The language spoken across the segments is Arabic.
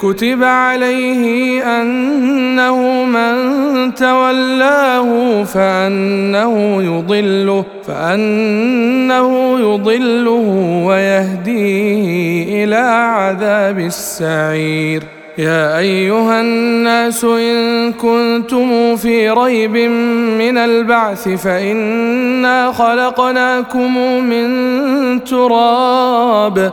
كتب عليه أنه من تولاه فأنه يضله فأنه يضله ويهديه إلى عذاب السعير. يا أيها الناس إن كنتم في ريب من البعث فإنا خلقناكم من تراب.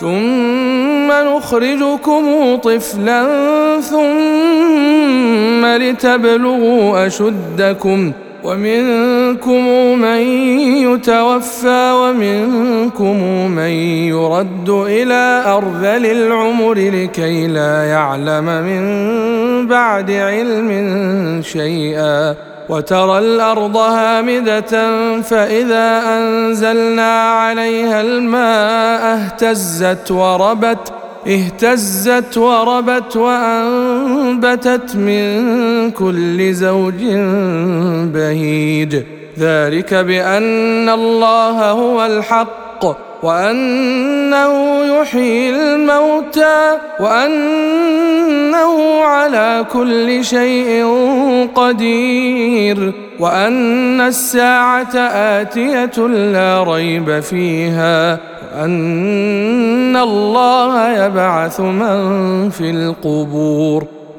ثم نخرجكم طفلا ثم لتبلغوا أشدكم ومنكم من يتوفى ومنكم من يرد إلى أرذل العمر لكي لا يعلم من بعد علم شيئا وترى الأرض هامدة فإذا أنزلنا عليها الماء اهتزت وربت اهتزت وربت وأنبتت من كل زوج بهيج. ذلك بأن الله هو الحق. وأنه يحيي الموتى وأنه على كل شيء قدير وأن الساعة آتية لا ريب فيها وأن الله يبعث من في القبور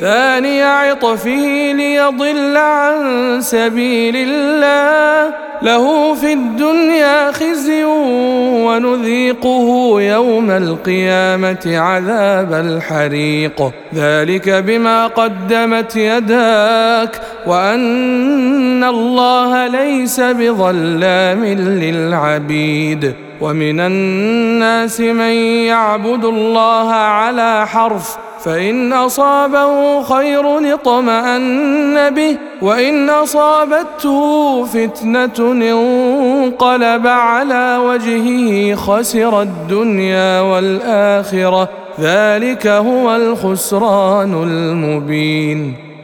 ثاني عطفه ليضل عن سبيل الله. له في الدنيا خزي ونذيقه يوم القيامة عذاب الحريق. ذلك بما قدمت يداك وأن الله ليس بظلام للعبيد. ومن الناس من يعبد الله على حرف فإن أصابه خير اطمأن به وإن أصابته فتنة انقلب على وجهه خسر الدنيا والآخرة. ذلك هو الخسران المبين.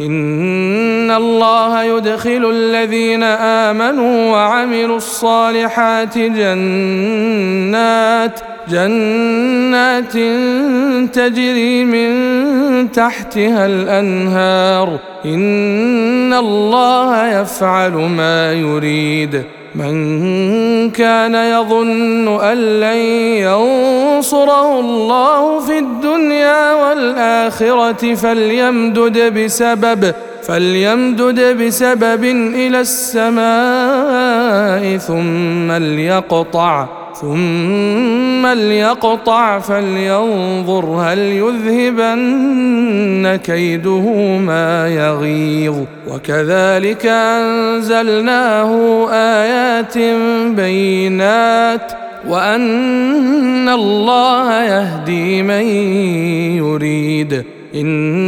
إن الله يدخل الذين آمنوا وعملوا الصالحات جنات جنات تجري من تحتها الأنهار. إن الله يفعل ما يريد. من كان يظن أن لن ينصره الله في الدنيا والآخرة فليمدد بسبب فليمدد بسبب إلى السماء ثم ليقطع. ثم ليقطع فلينظر هل يذهبن كيده ما يغيظ. وكذلك أنزلناه آيات بينات وأن الله يهدي من يريد. إن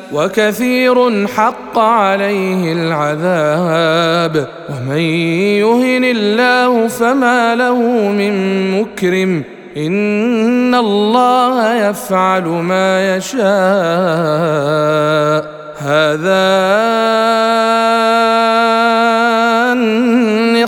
وكثير حق عليه العذاب. ومن يهن الله فما له من مكرم. إن الله يفعل ما يشاء. هذان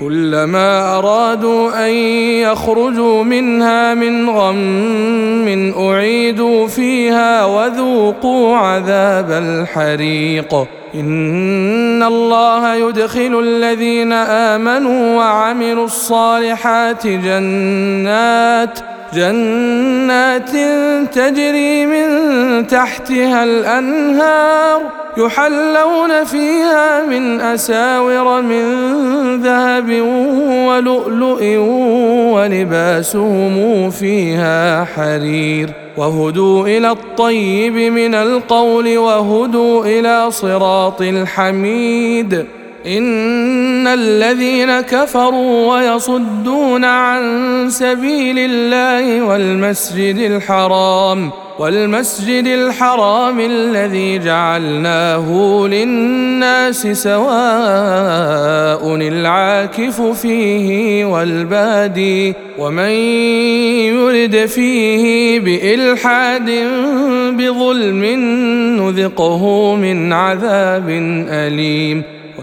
كلما أرادوا أن يخرجوا منها من غم أعيدوا فيها وذوقوا عذاب الحريق. إن الله يدخل الذين آمنوا وعملوا الصالحات جنات جنات تجري من تحتها الأنهار يحلون فيها من أساور من ذهب ولؤلؤ ولباسهم فيها حرير وهدوا إلى الطيب من القول وهدوا إلى صراط الحميد ان الذين كفروا ويصدون عن سبيل الله والمسجد الحرام والمسجد الحرام الذي جعلناه للناس سواء العاكف فيه والبادي ومن يرد فيه بالحاد بظلم نذقه من عذاب اليم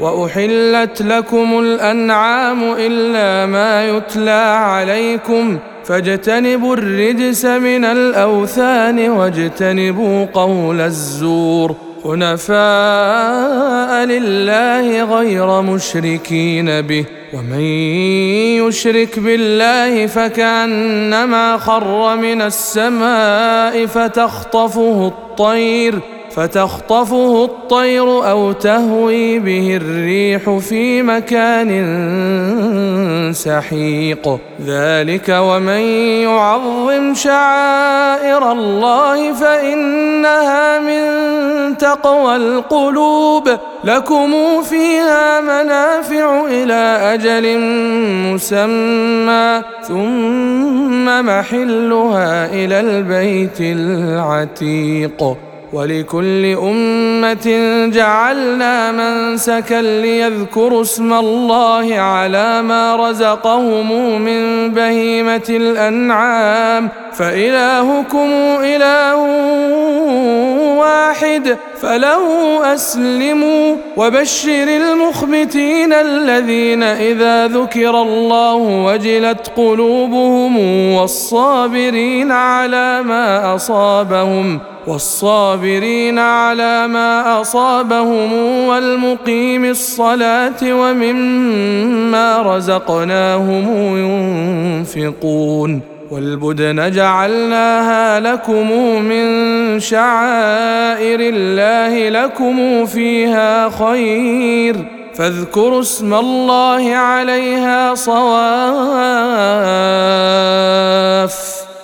وأحلت لكم الأنعام إلا ما يتلى عليكم فاجتنبوا الرجس من الأوثان واجتنبوا قول الزور حنفاء لله غير مشركين به ومن يشرك بالله فكأنما خر من السماء فتخطفه الطير فتخطفه الطير أو تهوي به الريح في مكان سحيق. ذلك ومن يعظم شعائر الله فإنها من تقوى القلوب. لكم فيها منافع إلى أجل مسمى ثم محلها إلى البيت العتيق. ولكل أمة جعلنا منسكا ليذكروا اسم الله على ما رزقهم من بهيمة الأنعام. فإلهكم إله واحد فله أسلموا. وبشر المخبتين الذين إذا ذكر الله وجلت قلوبهم والصابرين على ما أصابهم. والصابرين على ما أصابهم والمقيم الصلاة ومما رزقناهم ينفقون والبدن جعلناها لكم من شعائر الله لكم فيها خير فاذكروا اسم الله عليها صواف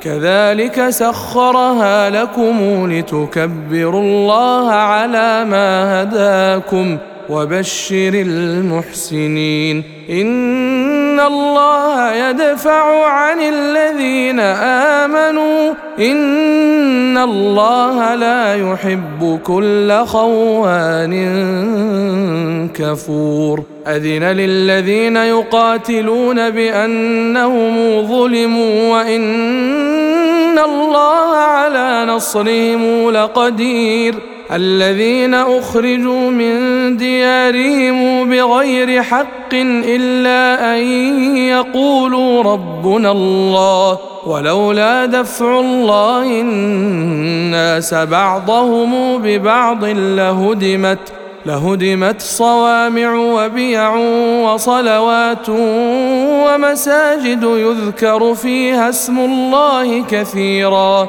كذلك سخرها لكم لتكبروا الله على ما هداكم وبشر المحسنين. إن الله يدفع عن الذين آمنوا. إن الله لا يحب كل خوان كفور. أذن للذين يقاتلون بأنهم ظلموا. وإن الله على نصرهم لقدير. الذين أخرجوا من ديارهم بغير حق إلا أن يقولوا ربنا الله ولولا دفع الله الناس بعضهم ببعض لهدمت لهدمت صوامع وبيع وصلوات ومساجد يذكر فيها اسم الله كثيرا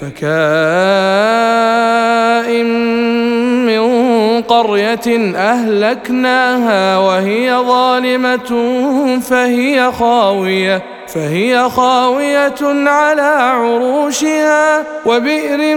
فكائن من قرية أهلكناها وهي ظالمة فهي خاوية فهي خاوية على عروشها وبئر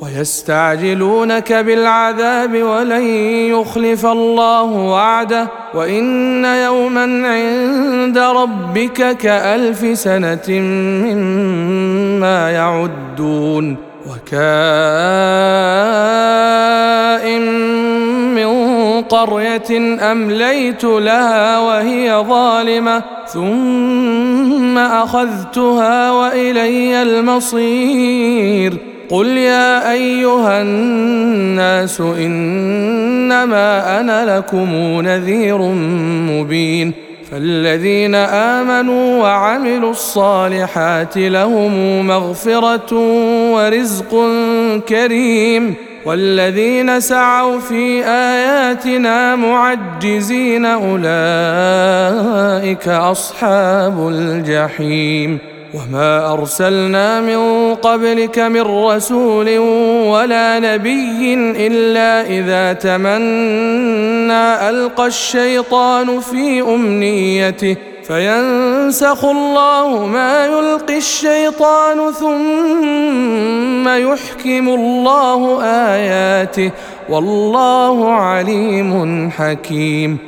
ويستعجلونك بالعذاب ولن يخلف الله وعده وإن يوما عند ربك كألف سنة مما يعدون وكائن من قرية أمليت لها وهي ظالمة ثم أخذتها وإلي المصير قل يا ايها الناس انما أنا لكم نذير مبين فالذين امنوا وعملوا الصالحات لهم مغفره ورزق كريم والذين سعوا في اياتنا معجزين اولئك اصحاب الجحيم وما ارسلنا من قبلك من رسول ولا نبي إلا إذا تمنى ألقى الشيطان في أمنيته فينسخ الله ما يلقي الشيطان ثم يحكم الله آياته والله عليم حكيم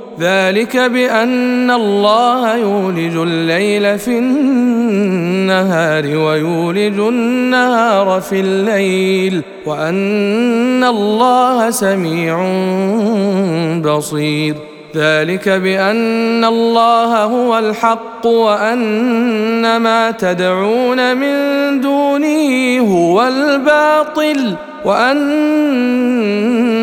ذلك بأن الله يولج الليل في النهار ويولج النهار في الليل وأن الله سميع بصير. ذلك بأن الله هو الحق وأن ما تدعون من دونه هو الباطل. وأن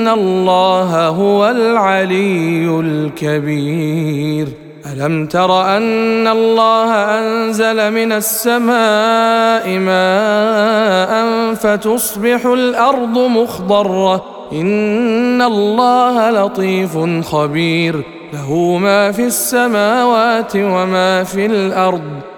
الله هو العلي الكبير. ألم تر أن الله أنزل من السماء ماء فتصبح الأرض مخضرة؟ إن الله لطيف خبير. له ما في السماوات وما في الأرض.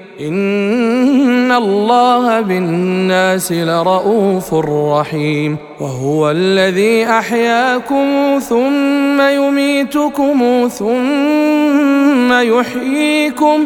ان الله بالناس لرءوف رحيم وهو الذي احياكم ثم يميتكم ثم يحييكم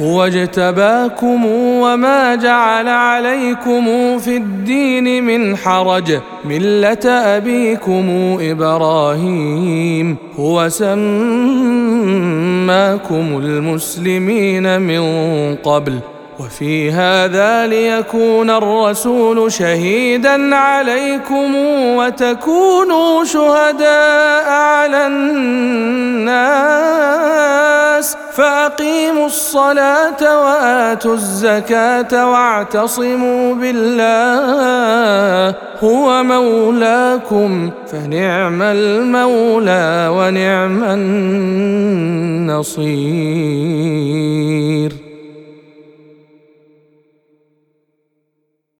هو اجتباكم وما جعل عليكم في الدين من حرج. ملة أبيكم إبراهيم. هو سماكم المسلمين من قبل. وفي هذا ليكون الرسول شهيدا عليكم وتكونوا شهداء على الناس فأقيموا الصلاة وآتوا الزكاة واعتصموا بالله هو مولاكم فنعم المولى ونعم النصير